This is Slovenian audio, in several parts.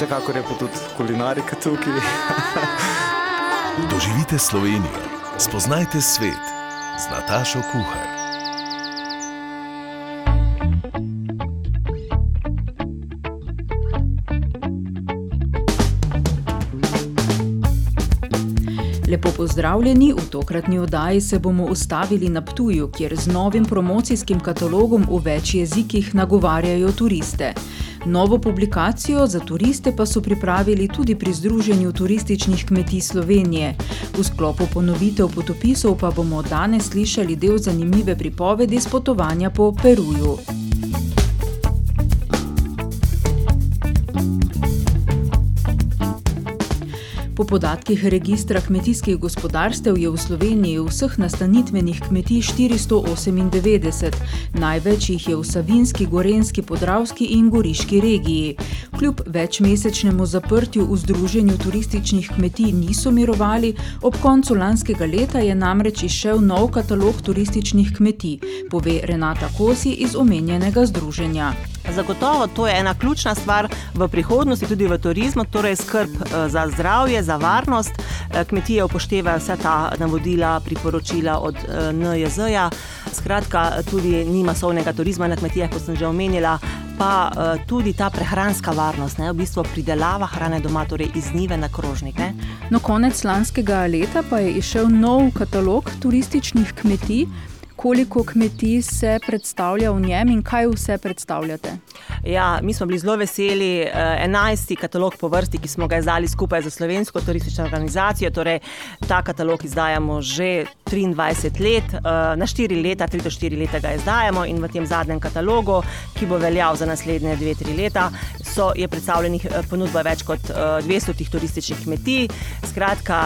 Vsekakor je pa tudi kulinarika tukaj. Doživite Slovenijo, spoznajte svet z Natašo Kuhar. Lepo pozdravljeni, v tokratni oddaji se bomo ustavili na Ptuju, kjer z novim promocijskim katalogom v več jezikih nagovarjajo turiste. Novo publikacijo za turiste pa so pripravili tudi pri Združenju turističnih kmetij Slovenije. V sklopu ponovitev potopisov pa bomo danes slišali del zanimive pripovedi z potovanja po Peruju. Po podatkih registra kmetijskih gospodarstev je v Sloveniji vseh nastanitvenih kmetij 498, največ jih je v Savinski, Gorenski, Podravski in Goriški regiji. Kljub večmesečnemu zaprtju v Združenju turističnih kmetij niso mirovali, ob koncu lanskega leta je namreč izšel nov katalog turističnih kmetij, pove Renata Kosi iz omenjenega združenja. Zagotovo to je ena ključna stvar v prihodnosti, tudi v turizmu, torej skrb za zdravje, za varnost. Kmetije upoštevajo vsa ta navodila, priporočila od NJZ-ja. Skratka, tudi ni masovnega turizma na kmetijah, kot sem že omenila, pa tudi ta prehranska varnost, ne, v bistvu pridelava hrane doma, torej iz njive na krožnik. Ne. No, konec lanskega leta pa je izšel nov katalog turističnih kmetij. Koliko kmetij se predstavlja v njem in kaj vse predstavljate? Ja, mi smo bili zelo veseli. Enajsti katalog po vrsti, ki smo ga izdali skupaj z Slovensko turistično organizacijo. Torej, ta katalog izdajamo že triindvajset let, na štiri leta, tri do štiri leta ga izdajamo in v tem zadnjem katalogu, ki bo veljal za naslednje dve, tri leta, so, je predstavljenih ponudba več kot dvestotih turističnih kmetij. Skratka,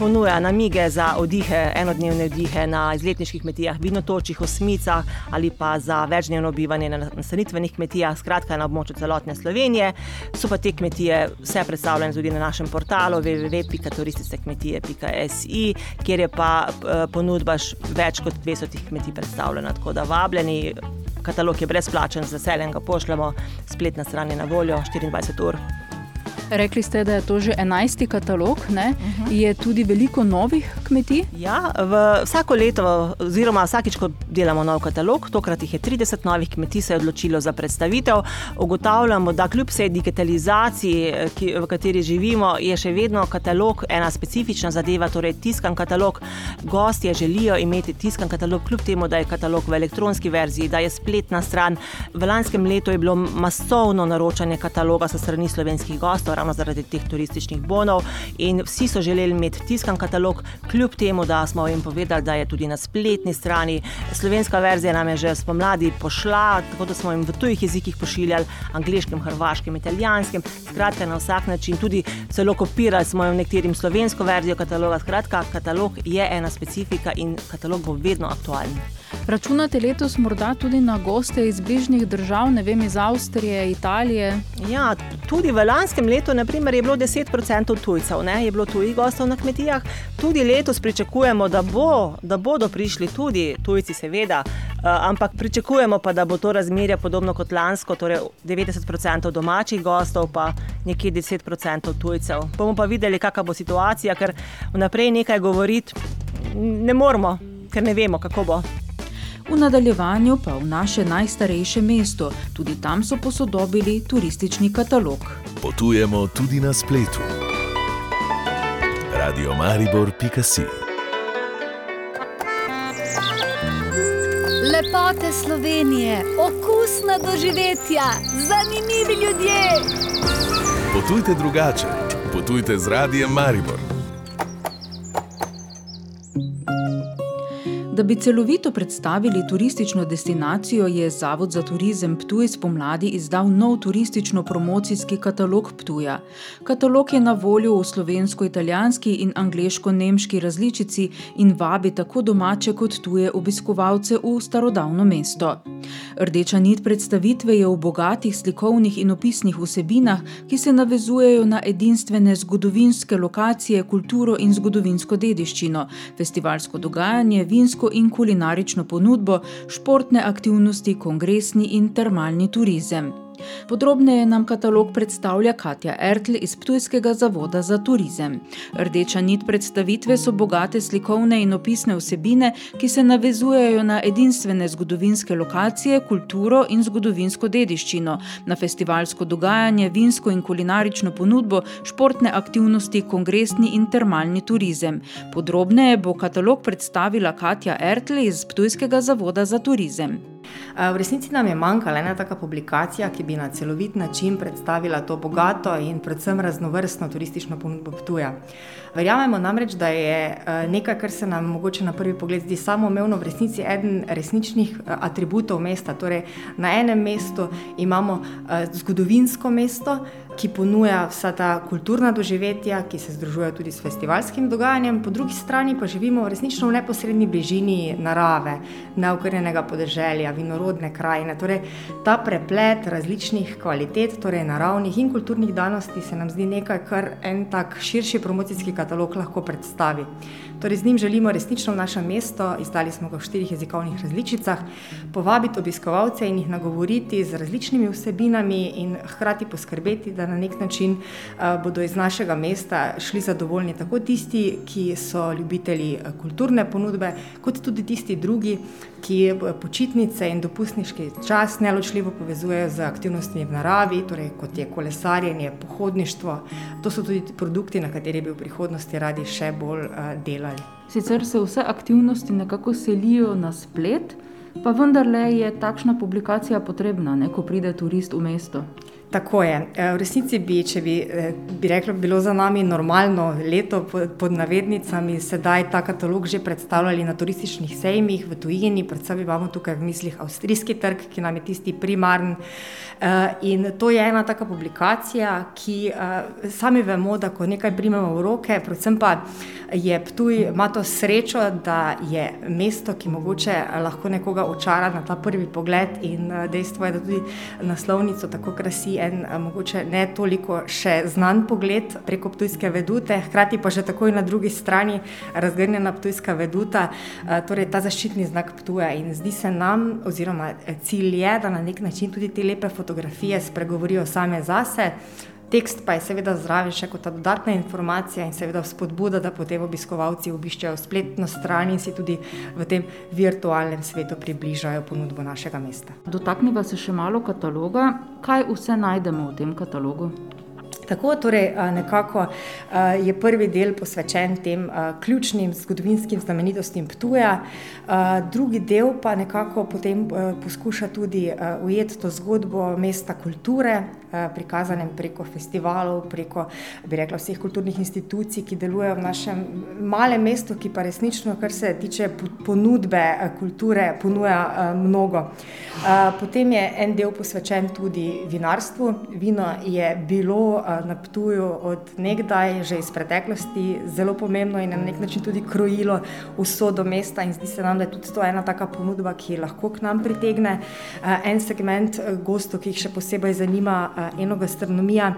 ponuja namige za oddihe, enodnevne oddihe na izletniških kmetijah, Vinotočih, Osmicah ali pa za večdnevno bivanje na nastanitvenih kmetijah, skratka na območju celotne Slovenije. So pa te kmetije vse predstavljene tudi na našem portalu www.turisticekmetije.si, kjer je pa ponudba več kot dvestotih kmetij predstavljena, tako da vabljeni. Katalog je brezplačen, z veseljem ga pošljemo, spletna stran je na voljo štiriindvajset ur. Rekli ste, da je to že enajsti katalog, ne? Je tudi veliko novih kmetij? Ja, v vsako leto oziroma vsakič, ko delamo nov katalog, tokrat jih je trideset novih kmetij se je odločilo za predstavitev. Ugotavljamo, da kljub vsej digitalizaciji, ki, v kateri živimo, je še vedno katalog ena specifična zadeva, torej tiskan katalog. Gostje želijo imeti tiskan katalog, kljub temu da je katalog v elektronski verziji, da je spletna stran. V lanskem letu je bilo masovno naročanje kataloga s strani slovenskih gostov, ravno zaradi teh turističnih bonov, in vsi so želeli imeti tiskan katalog, kljub temu da smo jim povedali, da je tudi na spletni strani. Slovenska verzija nam je že spomladi pošla, tako da smo jim v tujih jezikih pošiljali, angleškem, hrvaškem, italijanskem, skratka, na vsak način, tudi celo kopirali smo jim nekaterim slovensko verzijo kataloga, skratka, katalog je ena specifika in katalog bo vedno aktualen. Računate letos morda tudi na goste iz bližnjih držav, ne vem, iz Avstrije, Italije? Ja, tudi v lanskem letu na primer je bilo deset procentov tujcev, ne, je bilo tujih gostov na kmetijah. Tudi letos pričakujemo, da bo, da bodo prišli tudi tujci, seveda, ampak pričakujemo pa, da bo to razmerje podobno kot lansko, torej devetdeset procentov domačih gostov pa nekje deset procentov tujcev. Bomo pa videli, kaka bo situacija, ker vnaprej nekaj govoriti ne moremo, ker ne vemo, kako bo. V nadaljevanju pa v naše najstarejše mesto, tudi tam so posodobili turistični katalog. Potujemo tudi na spletu. Radiomaribor.si Lepote Slovenije, okusna doživetja, zanimivi ljudje. Potujte drugače, potujte z radijem Maribor. Da bi celovito predstavili turistično destinacijo, je Zavod za turizem Ptuj spomladi izdal nov turistično-promocijski katalog Ptuja. Katalog je na voljo v slovensko-italijanski in angliško-nemški različici in vabi tako domače kot tuje obiskovalce v starodavno mesto. Rdeča nit predstavitve je v bogatih slikovnih in opisnih vsebinah, ki se navezujejo na edinstvene zgodovinske lokacije, kulturo in zgodovinsko dediščino, festivalsko dogajanje, vinsko in kulinarično ponudbo, športne aktivnosti, kongresni in termalni turizem. Podrobneje nam katalog predstavlja Katja Ertl iz Ptujskega zavoda za turizem. Rdeča nit predstavitve so bogate slikovne in opisne vsebine, ki se navezujejo na edinstvene zgodovinske lokacije, kulturo in zgodovinsko dediščino, na festivalsko dogajanje, vinsko in kulinarično ponudbo, športne aktivnosti, kongresni in termalni turizem. Podrobneje bo katalog predstavila Katja Ertl iz Ptujskega zavoda za turizem. V resnici nam je manjkala ena taka publikacija, ki bi na celovit način predstavila to bogato in predvsem raznovrstno turistično ponudbo Ptuja. Verjamemo namreč, da je nekaj, kar se nam mogoče na prvi pogled zdi samoumevno, v resnici eden resničnih atributov mesta. Torej, na enem mestu imamo zgodovinsko mesto, ki ponuja vsa ta kulturna doživetja, ki se združujejo tudi s festivalskim dogajanjem, po drugi strani pa živimo resnično v neposrednji bližini narave, neokrnjenega podeželja, vinorodne krajine. Torej, ta preplet različnih kvalitet, torej naravnih in kulturnih danosti, se nam zdi nekaj, kar en tak širši promocijski katalog lahko predstavi. Torej, z njim želimo resnično v naše mesto, izdali smo ga v štirih jezikovnih različicah, povabiti obiskovalce in jih nagovoriti z različnimi vsebinami in hkrati poskrbeti, da na nek način bodo iz našega mesta šli zadovoljni tako tisti, ki so ljubitelji kulturne ponudbe, kot tudi tisti drugi, ki počitnice in dopustniški čas neločljivo povezujejo z aktivnostmi v naravi, torej kot je kolesarjenje, pohodništvo. To so tudi produkti, na katerih bi v prihodnosti radi še bolj delali. Sicer se vse aktivnosti nekako selijo na splet, pa vendarle je takšna publikacija potrebna, ne, ko pride turist v mesto. Tako je. V resnici bi, če bi, bi rekla, bilo za nami normalno leto pod navednicami, sedaj ta katalog že predstavljali na turističnih sejmih v tujini, predvsem imamo tukaj v mislih avstrijski trg, ki nam je tisti primarni. In to je ena taka publikacija, ki sami vemo, da ko nekaj primemo v roke, predvsem pa je Ptuj, ima to srečo, da je mesto, ki mogoče lahko nekoga očara na ta prvi pogled, in dejstvo je, da tudi naslovnico tako krasi en mogoče ne toliko še znan pogled preko Ptujske vedute, hkrati pa že takoj na drugi strani razgrnjena Ptujska veduta, torej ta zaščitni znak Ptuja. In zdi se nam, oziroma cilj je, da na neki način tudi te lepe fotografije spregovorijo same zase. Tekst pa je seveda zraven še kot ta dodatna informacija in seveda vzpodbuda, da potem obiskovalci obiščejo spletno stran in si tudi v tem virtualnem svetu približajo ponudbo našega mesta. Dotakniva se še malo kataloga. Kaj vse najdemo v tem katalogu? Tako, torej nekako je prvi del posvečen tem ključnim zgodovinskim znamenitostim Ptuja, drugi del pa nekako potem poskuša tudi ujeti to zgodbo mesta kulture, prikazanem preko festivalov, preko, rekla, vseh kulturnih institucij, ki delujejo v našem malem mestu, ki pa resnično, kar se tiče ponudbe kulture, ponuja mnogo. Potem je en del posvečen tudi vinarstvu. Vino je bilo na Ptuju od nekdaj, že iz preteklosti, zelo pomembno in na neki način tudi krojilo usodo mesta in zdi se nam, da je tudi to ena taka ponudba, ki lahko k nam pritegne en segment gostov, ki jih še posebej zanima enogastronomija.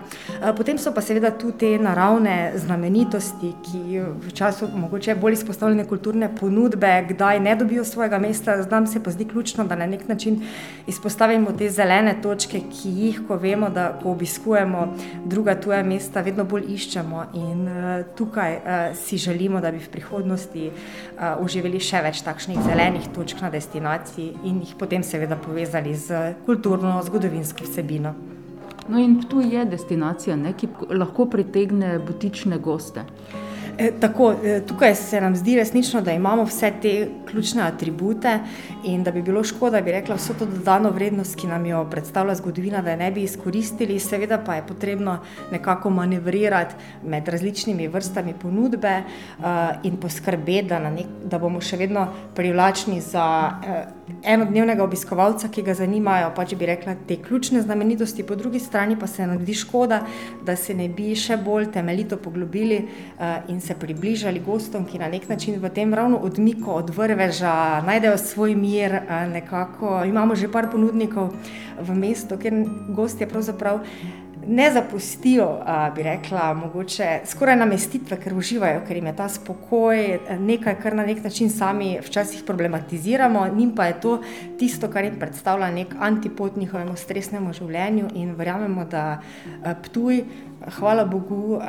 Potem so pa seveda tu te naravne znamenitosti, ki v času mogoče bolj izpostavljene kulturne ponudbe kdaj ne dobijo svojega mesta, nam se pa zdi ključno, da na neki način izpostavimo te zelene točke, ki jih, ko vemo, da ko obiskujemo druga tuja mesta, vedno bolj iščemo in tukaj si želimo, da bi v prihodnosti oživeli še več takšnih zelenih točk na destinaciji in jih potem seveda povezali s kulturno, zgodovinsko vsebino. No, in Ptuj je destinacija, ne, ki lahko pritegne butične goste. E, tako, e, tukaj se nam zdi resnično, da imamo vse te ključne atribute in da bi bilo škoda, da bi rekla vso to dodano vrednost, ki nam jo predstavlja zgodovina, da je ne bi izkoristili. Seveda pa je potrebno nekako manevrirati med različnimi vrstami ponudbe uh, in poskrbeti, da, da bomo še vedno privlačni za uh, enodnevnega obiskovalca, ki ga zanimajo, pa če bi rekla te ključne znamenitosti, po drugi strani pa se nam zdi škoda, da se ne bi še bolj temeljito poglobili uh, in se približali gostom, ki na nek način v tem ravno odmiku od vrveža najdejo svoj mir. Nekako. Imamo že par ponudnikov v mestu, kjer gostje pravzaprav ne zapustijo, bi rekla, mogoče skoraj namestitve, ker uživajo, ker jim je ta spokoj nekaj, kar na nek način sami včasih problematiziramo, njim pa je to tisto, kar jim predstavlja nek antipot njihovemu stresnemu življenju in verjamemo, da Ptuj, hvala Bogu,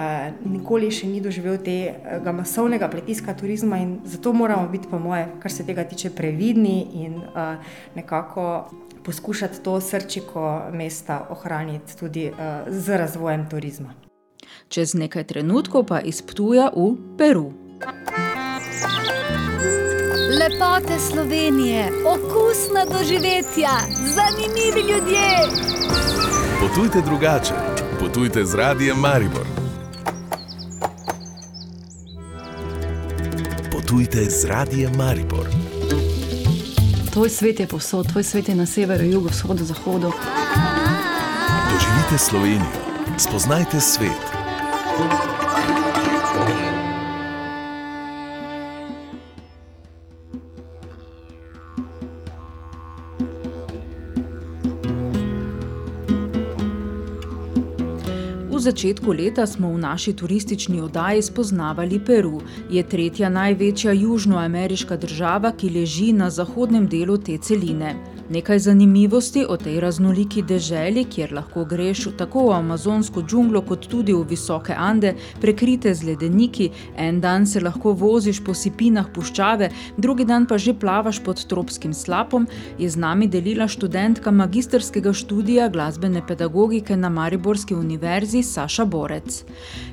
nikoli še ni doživel tega masovnega pritiska turizma in zato moramo biti, po moje, kar se tega tiče, previdni in nekako poskušati to srčiko mesta ohraniti tudi uh, z razvojem turizma. Čez nekaj trenutkov pa izptuja v Peru. Lepote Slovenije, okusna doživetja, zanimivi ljudje. Potujte drugače, potujte z radijem Maribor. Potujte z radijem Maribor. Tvoj svet je povsod, tvoj svet je na severu, jugu, vzhodu, zahodu. Doživite Slovenijo, spoznajte svet. Začetku leta smo v naši turistični oddaji spoznavali Peru. Je tretja največja južnoameriška država, ki leži na zahodnem delu te celine. Nekaj zanimivosti o tej raznoliki deželi, kjer lahko greš tako v amazonsko džunglo, kot tudi v visoke Ande, prekrite z ledeniki. En dan se lahko voziš po sipinah puščave, drugi dan pa že plavaš pod tropskim slapom, je z nami delila študentka magistrskega študija glasbene pedagogike na Mariborski univerzi Saša Borec.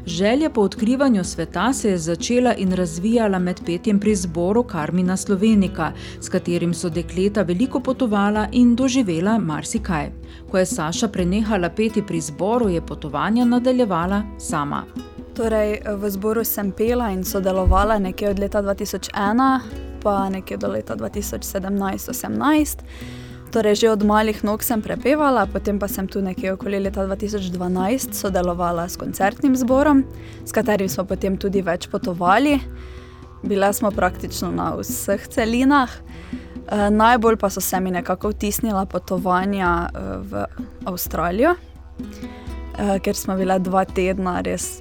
Želja po odkrivanju sveta se je začela in razvijala med petjem pri zboru Karmina Slovenika, s katerim so dekleta veliko potovali spoznala in doživela marsikaj. Ko je Saša prenehala peti pri zboru, je potovanja nadaljevala sama. Torej, v zboru sem pela in sodelovala nekje od leta 2001 pa nekje do leta 2017-2018. Torej, že od malih nog sem prepevala, potem pa sem tu nekje okoli leta 2012 sodelovala s koncertnim zborom, s katerim smo potem tudi več potovali. Bile smo praktično na vseh celinah. Eh, najbolj pa so se mi nekako vtisnila potovanja uh, v Avstralijo, uh, ker smo bile dva tedna res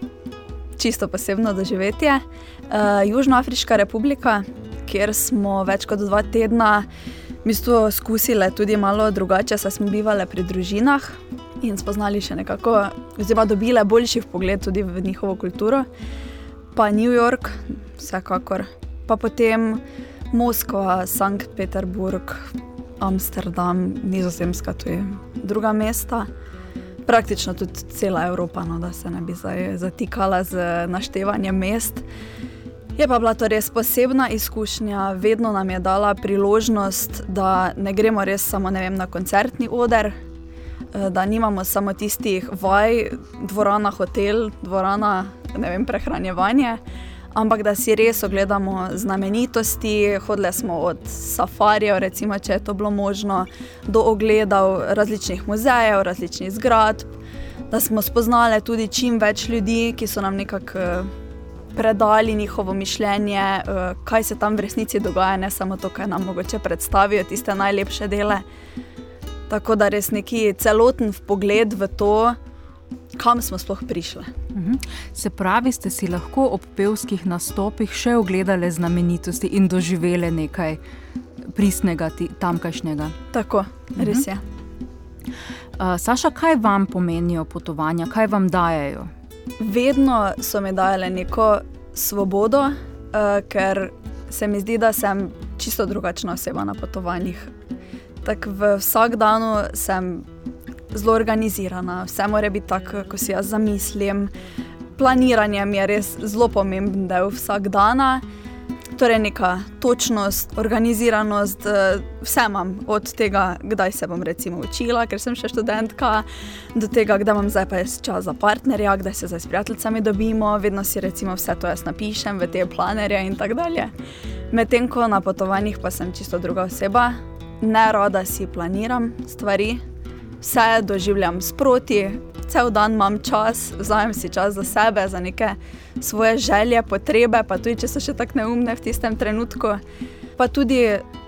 čisto posebno doživetje. Uh, Južnoafriška republika, kjer smo več kot dva tedna bistvu, skusili tudi malo drugače, saj smo bivali pri družinah in spoznali še nekako, oziroma dobili boljši pogled tudi v njihovo kulturo. Pa New York, vsekakor. Pa potem Moskva, Sankt Peterburg, Amsterdam, Nizozemska, tu je druga mesta. Praktično tudi cela Evropa, no, da se ne bi zdaj zatikala z naštevanjem mest. Je pa bila to res posebna izkušnja, vedno nam je dala priložnost, da ne gremo res samo vem, na koncertni oder, eh, da nimamo samo tistih vaj, dvorana, hotel, dvorana, ne vem, prehranjevanje ampak da si res ogledamo znamenitosti. Hodili smo od safarijev, recimo, če je to bilo možno, do ogledov različnih muzejev, različnih zgradb, da smo spoznali tudi čim več ljudi, ki so nam nekako. Eh, predali njihovo mišljenje, eh, kaj se tam v resnici dogaja, ne samo to, kar nam mogoče predstavijo, tiste najlepše dele. Tako da res neki celoten pogled v to, kam smo sploh prišli. Mhm. Se pravi, ste si lahko ob pevskih nastopih še ogledali znamenitosti in doživeli nekaj pristnega, tamkajšnjega. Tako, res je. Uh, Saša, kaj vam pomenijo potovanja, kaj vam dajajo? Vedno so mi dajale neko svobodo, uh, ker se mi zdi, da sem čisto drugačna oseba na potovanjih. Tak v vsak dan sem zelo organizirana, vse mora biti tako, kot si jaz zamislim. planiranje mi je res zelo pomemben del vsakdana. Torej, neka točnost, organiziranost, eh, vse imam, od tega, kdaj se bom recimo učila, ker sem še študentka, do tega, kdaj imam zdaj pa čas za partnerja, kdaj se zdaj s prijateljicami dobimo, vedno si recimo vse to jaz napišem v te planerje in tako dalje. Medtem ko na potovanjih pa sem čisto druga oseba, ne rada si planiram stvari, vse doživljam sproti, cel dan imam čas, vzamem si čas za sebe, za neke svoje želje, potrebe, pa tudi če so še tako neumne v tistem trenutku. Pa tudi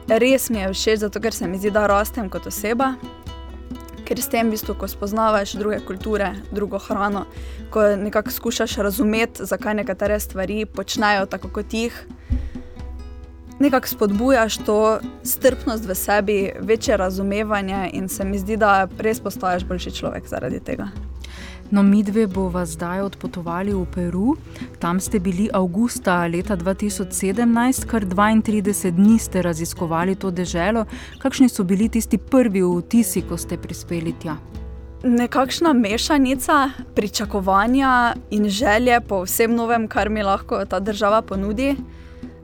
res mi je všeč, zato ker se mi zdi, da rastem kot oseba. Ker s tem, v bistvu, ko spoznavaš druge kulture, drugo hrano, ko nekako skušaš razumeti, zakaj nekatere stvari počnejo tako kot jih, nekako spodbujaš to strpnost v sebi, večje razumevanje in se mi zdi, da res postaješ boljši človek zaradi tega. No, mi dve bova zdaj odpotovali v Peru. Tam ste bili avgusta leta 2017, kar 32 dni ste raziskovali to deželo. Kakšni so bili tisti prvi vtisi, ko ste prispeli tja? Nekakšna mešanica pričakovanja in želje po vsem novem, kar mi lahko ta država ponudi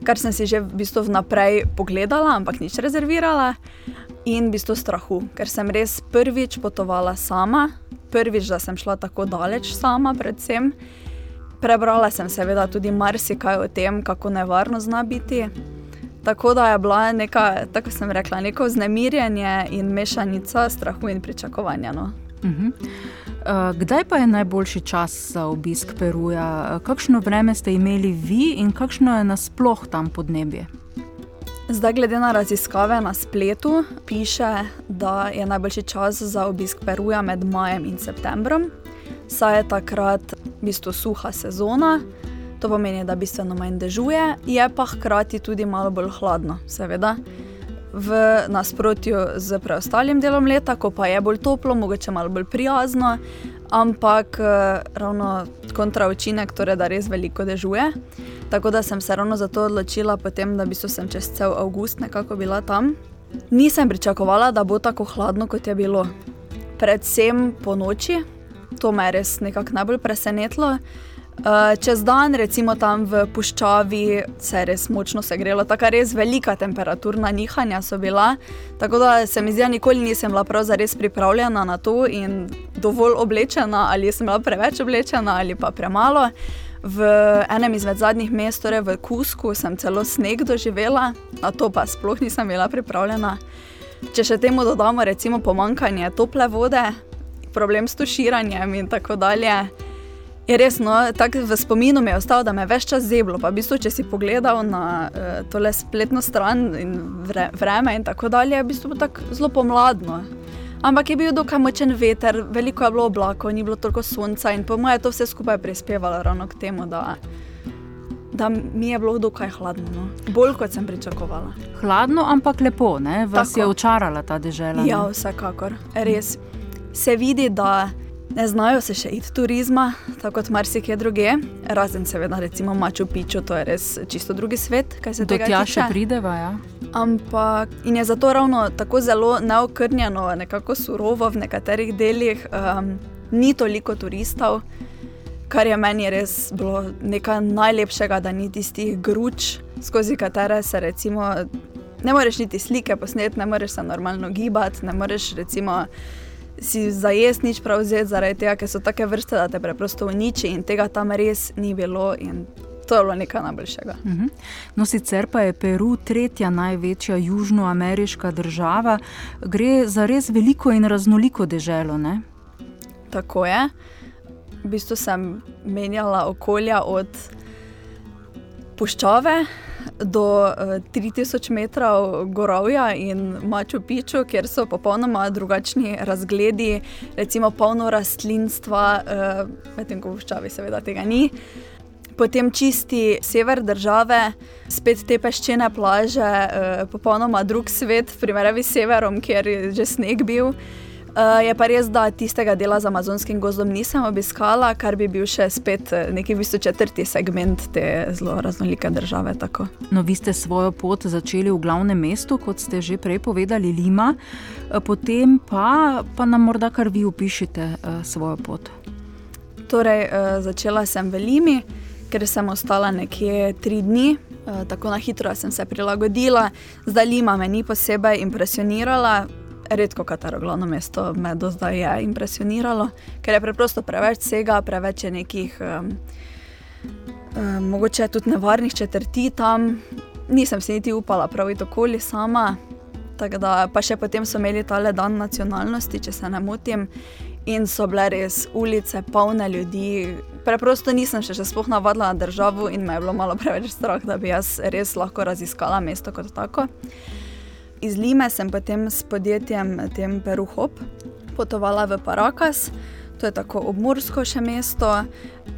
kar sem si že v bistvu vnaprej pogledala, ampak nič rezervirala, in v bistvu strahu, ker sem res prvič potovala sama, prvič, da sem šla tako daleč sama, predvsem. Prebrala sem seveda tudi marsikaj o tem, kako nevarno zna biti. Tako da je bila neka, tako sem rekla, neko vznemirjenje in mešanica strahu in pričakovanja. No. Uh kdaj pa je najboljši čas za obisk Peruja? Kakšno vreme ste imeli vi in kakšno je nasploh tam podnebje? Zdaj, glede na raziskave na spletu, piše, da je najboljši čas za obisk Peruja med majem in septembrom, saj je takrat v bistvu suha sezona. To pomeni, da bistveno manj dežuje, je pa hkrati tudi malo bolj hladno, seveda v nasprotju z preostalim delom leta, ko pa je bolj toplo, mogoče malo bolj prijazno, ampak eh, ravno kontra učinek, torej da res veliko dežuje. Tako da sem se ravno zato odločila, potem, da bi se čez cel avgust nekako bila tam. Nisem pričakovala, da bo tako hladno, kot je bilo. Predvsem po noči, to me je res nekako najbolj presenetilo. Eh, čez dan, recimo tam v puščavi, se je res močno segrelo, tako res velika temperaturna nihanja so bila. Tako da se mi zdi, da nikoli nisem bila prav zares pripravljena na to in dovolj oblečena, ali sem bila preveč oblečena ali pa premalo. V enem izmed zadnjih mest, torej v Kusku, sem celo sneg doživela, na to pa sploh nisem bila pripravljena. Če še temu dodamo, recimo, pomankanje tople vode, problem s tuširanjem in tako dalje. Je res, no, tako v spominu mi je ostalo, da me je več čas zeblo. Pa v bistvu, če si pogledal na uh, tole spletno stran in vre, vreme in tako dalje, je v bistvu tako zelo pomladno. Ampak je bil dokaj močen veter, veliko je bilo oblakov, ni bilo toliko sonca in po mojem je to vse skupaj prispevalo ravno k temu, da, da mi je bilo dokaj hladno. No. Bolj kot sem pričakovala. Hladno, ampak lepo, ne? vas tako. je očarala ta dežela. Ja, vsekakor. Res se vidi, da. Ne znajo se še iti turizma, tako kot marsikje druge, razen seveda, recimo Maču Piču, to je res čisto drugi svet. Do tja še prideva. Ja. Ampak in je zato ravno tako zelo neokrnjeno, nekako surovo v nekaterih delih, um, ni toliko turistov, kar je meni res bilo nekaj najlepšega, da ni tistih gruč, skozi katere se recimo ne moreš niti slike posneti, ne moreš se normalno gibati, ne moreš recimo si za jesti nič prav vzeti, zaradi tega, ker so take vrste, da te preprosto uniči in tega tam res ni bilo. To je bilo nekaj najboljšega. Uh mhm. -huh. No, sicer pa je Peru tretja največja južnoameriška država, gre za res veliko in raznoliko deželo. Ne? Tako je. V bistvu sem menjala okolja od puščave do uh, eh, 3000 metrov gorovja in Maču Piču, kjer so popolnoma drugačni razgledi, recimo polno rastlinstva, uh, medtem ko v Ščavi seveda tega ni. Potem čisti sever države, spet te peščene plaže, uh, popolnoma drug svet, primerjavi s severom, kjer je že sneg bil. Uh, je pa res, da tistega dela z amazonskim gozdom nisem obiskala, kar bi bil še spet eh, neki v bistvu četrti segment te zelo raznolike države. Tako. No, vi ste svojo pot začeli v glavnem mestu, kot ste že prej povedali, Lima, eh, potem pa, pa nam morda kar vi opišite uh, svojo pot. Torej, uh, začela sem v Limi, ker sem ostala nekje tri dni, tako na hitro sem se prilagodila. Zdaj Lima me ni posebej impresionirala. Redko katero glavno mesto me do zdaj je impresioniralo, ker je preprosto preveč vsega, preveč je nekih, um, um, mogoče tudi nevarnih četrti tam. Nisem si niti upala prav okoli sama. Da, pa še potem so imeli tale dan nacionalnosti, če se ne motim, in so bile res ulice, polne ljudi. Preprosto nisem še, še sploh navadila na državo in me je bilo malo preveč strah, da bi jaz res lahko raziskala mesto kot tako. Iz Lime sem potem s podjetjem tem Peruhop potovala v Parakas, to je tako obmorsko še mesto.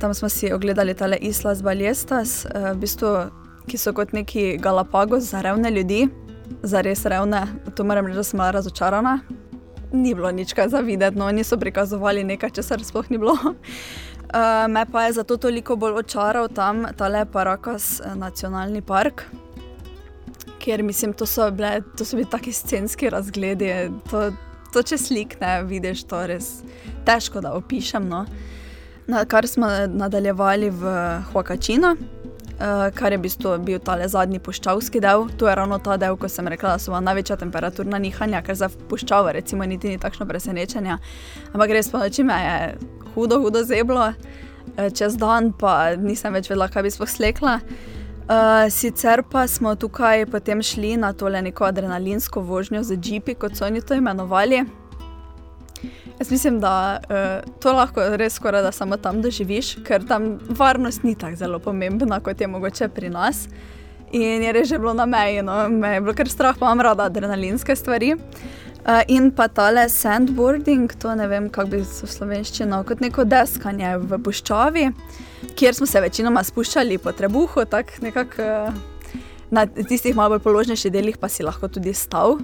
Tam smo si ogledali tale Islas Baljestas, v bistvu, ki so kot neki Galapagos za revne ljudi, za res revne. To moram reči, da sem bila razočarana. Ni bilo nič kaj za videti, no, niso prikazovali nekaj, česar sploh ni bilo. Uh, me pa je zato toliko bolj očaral tam tale Parakas nacionalni park ker mislim, to so, bile, to so bili taki scenski razgledi. To, to če slik ne vidiš, to res težko da opišem. No. Na kar smo nadaljevali v Huakačino, uh, kar je v bistvu bil ta zadnji puščavski del. To je ravno ta del, ko sem rekla, da so največja temperaturna nihanja, ker za puščavo recimo niti ni takšno presenečenje. Ampak res pa noči me je hudo, hudo zeblo, čez dan pa nisem več vedela, kaj bi sploh slekla. Uh, sicer pa smo tukaj potem šli na tole neko adrenalinsko vožnjo z Jeepi, kot so oni to imenovali. Jaz mislim, da uh, to lahko res skoraj da samo tam doživiš, ker tam varnost ni tako zelo pomembna, kot je mogoče pri nas. In je res že bilo na meji, no, me je bilo kar strah, pa imam rada adrenalinske stvari. Uh, in pa tale sandboarding, to ne vem, kako bi se v slovenščino, kot neko deskanje v puščavi kjer smo se večinoma spuščali po trebuhu, tako nekako eh, na tistih malo bolj položnejših delih, pa si lahko tudi stal.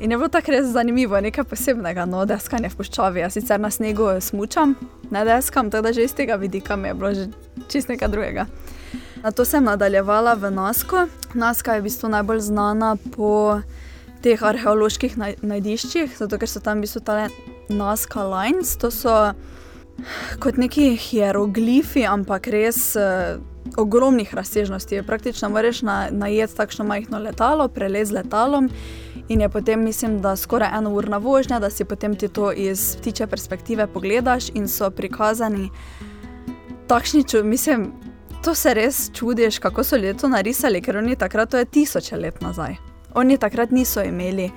In je bilo tako res zanimivo, nekaj posebnega, no, deskanje v puščavi. Jaz sicer na snegu smučam, ne deskam, tako da že iz tega vidika mi je bilo že čist nekaj drugega. Na to sem nadaljevala v Nasko. Naska je v bistvu najbolj znana po teh arheoloških najdiščih, zato ker so tam v bistvu tale Naska lines, to so kot neki hieroglifi, ampak res uh, ogromnih razsežnosti. Praktično moraš na, najeti takšno majhno letalo, prelez letalom. In je potem, mislim, da skoraj eno urna vožnja, da si potem ti to iz ptiče perspektive pogledaš in so prikazani takšni čudi. Mislim, to se res čudiš, kako so ljudje to narisali, ker oni takrat, to je tisoče let nazaj. Oni takrat niso imeli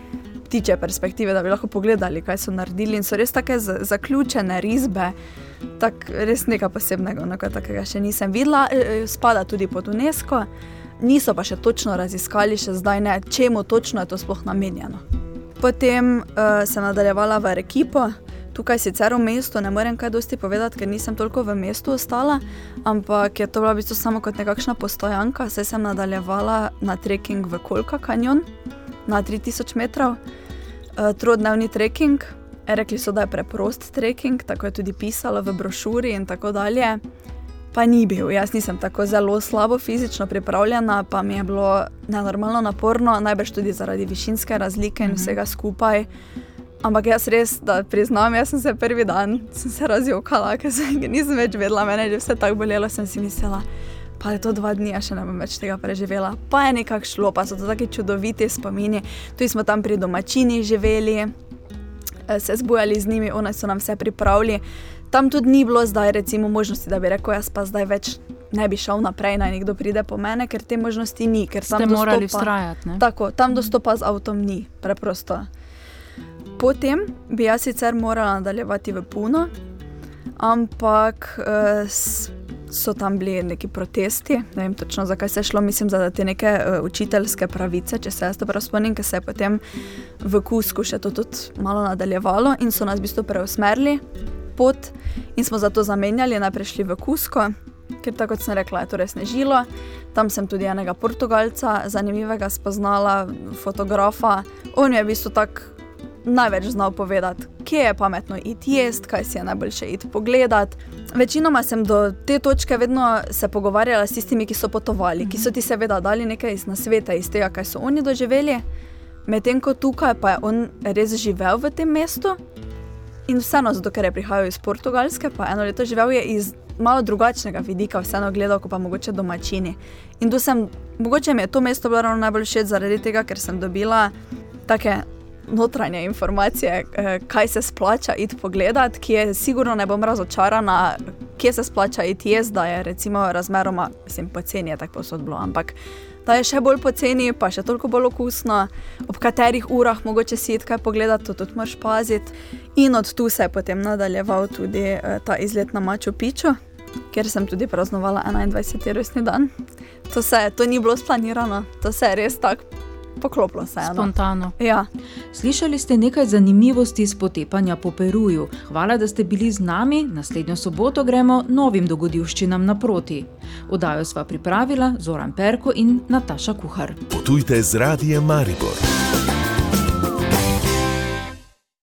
ptiče perspektive, da bi lahko pogledali, kaj so naredili. In so res tako zaključene risbe, tako res nekaj posebnega, nekaj takega še nisem videla, e, e, spada tudi pod UNESCO. Niso pa še točno raziskali, še zdaj ne, čemu točno je to sploh namenjeno. Potem uh, sem nadaljevala v Rekipo, tukaj sicer v mestu, ne morem kaj dosti povedati, ker nisem toliko v mestu ostala, ampak je to bila v bistvu samo kot nekakšna postojanka, saj sem nadaljevala na trekking v Kolka kanjon na 3000 metrov, uh, trodnevni trekking. Rekli so, da je preprost trekking, tako je tudi pisalo v brošuri in tako dalje. Pa ni bil, jaz nisem tako zelo slabo fizično pripravljena, pa mi je bilo nenormalno naporno, najbrž tudi zaradi višinske razlike in mhm. vsega skupaj. Ampak jaz res, da priznam, jaz sem se prvi dan se razjokala, ker nisem več vedela, meni je vse tako bolelo, sem si mislila pa je to dva dni, še ne bom več tega preživela. Pa je nekako šlo, pa so to tako čudoviti spomini. Tu smo tam pri domačini živeli, eh, se zbujali z njimi, oni so nam vse pripravili. Tam tudi ni bilo zdaj, recimo, možnosti, da bi rekel, jaz pa zdaj več ne bi šel naprej, naj nekdo pride po mene, ker te možnosti ni. Ker tam dostopa, morali vztrajati. Tako, tam dostopa z avtom ni, preprosto. Potem bi jaz sicer morala nadaljevati v Puno, ampak uh, so tam bili neki protesti, ne vem točno zakaj se je šlo, mislim, za te neke uh, učiteljske pravice, če se jaz dobro spomnim, ker se je potem v Kusku še to tudi malo nadaljevalo in so nas v bistvu preusmerili pot in smo zato zamenjali, najprej šli v Kusko. Ker tako kot sem rekla, je to res nežilo. Tam sem tudi enega Portugalca, zanimivega, spoznala, fotografa. On je v bistvu tako največ znal povedati, kje je pametno iti jesti, kaj si je najboljše iti pogledati. Večinoma sem do te točke vedno se pogovarjala s tistimi, ki so potovali, ki so ti seveda dali nekaj iz nasveta, iz tega, kaj so oni doživeli. Medtem ko tukaj pa je on res živel v tem mestu In vseeno, zato ker je prihajal iz Portugalske, pa eno leto živel je iz malo drugačnega vidika, vseeno gledal, kot pa mogoče domačini. In tu sem, mogoče mi je to mesto bilo ravno najbolj všeč zaradi tega, ker sem dobila take notranje informacije, eh, kaj se splača iti pogledat, ki je sigurno ne bom razočarana, kje se splača iti jaz, da je recimo razmeroma, mislim, poceni je tako posod bilo, ampak da je še bolj poceni, pa še toliko bolj okusno, ob katerih urah mogoče si iti kaj pogledati, to tudi moraš paziti. In od tu se je potem nadaljeval tudi eh, ta izlet na Maču Piču, kjer sem tudi praznovala 21. rojstni dan. To, se, to ni bilo splanirano, to se je res tako poklopilo se je. Spontano. Ja. Slišali ste nekaj zanimivosti iz potepanja po Peruju. Hvala, da ste bili z nami. Naslednjo soboto gremo novim dogodivščinam naproti. Odajo sva pripravila Zoran Perko in Nataša Kuhar. Potujte z radijem Maribor.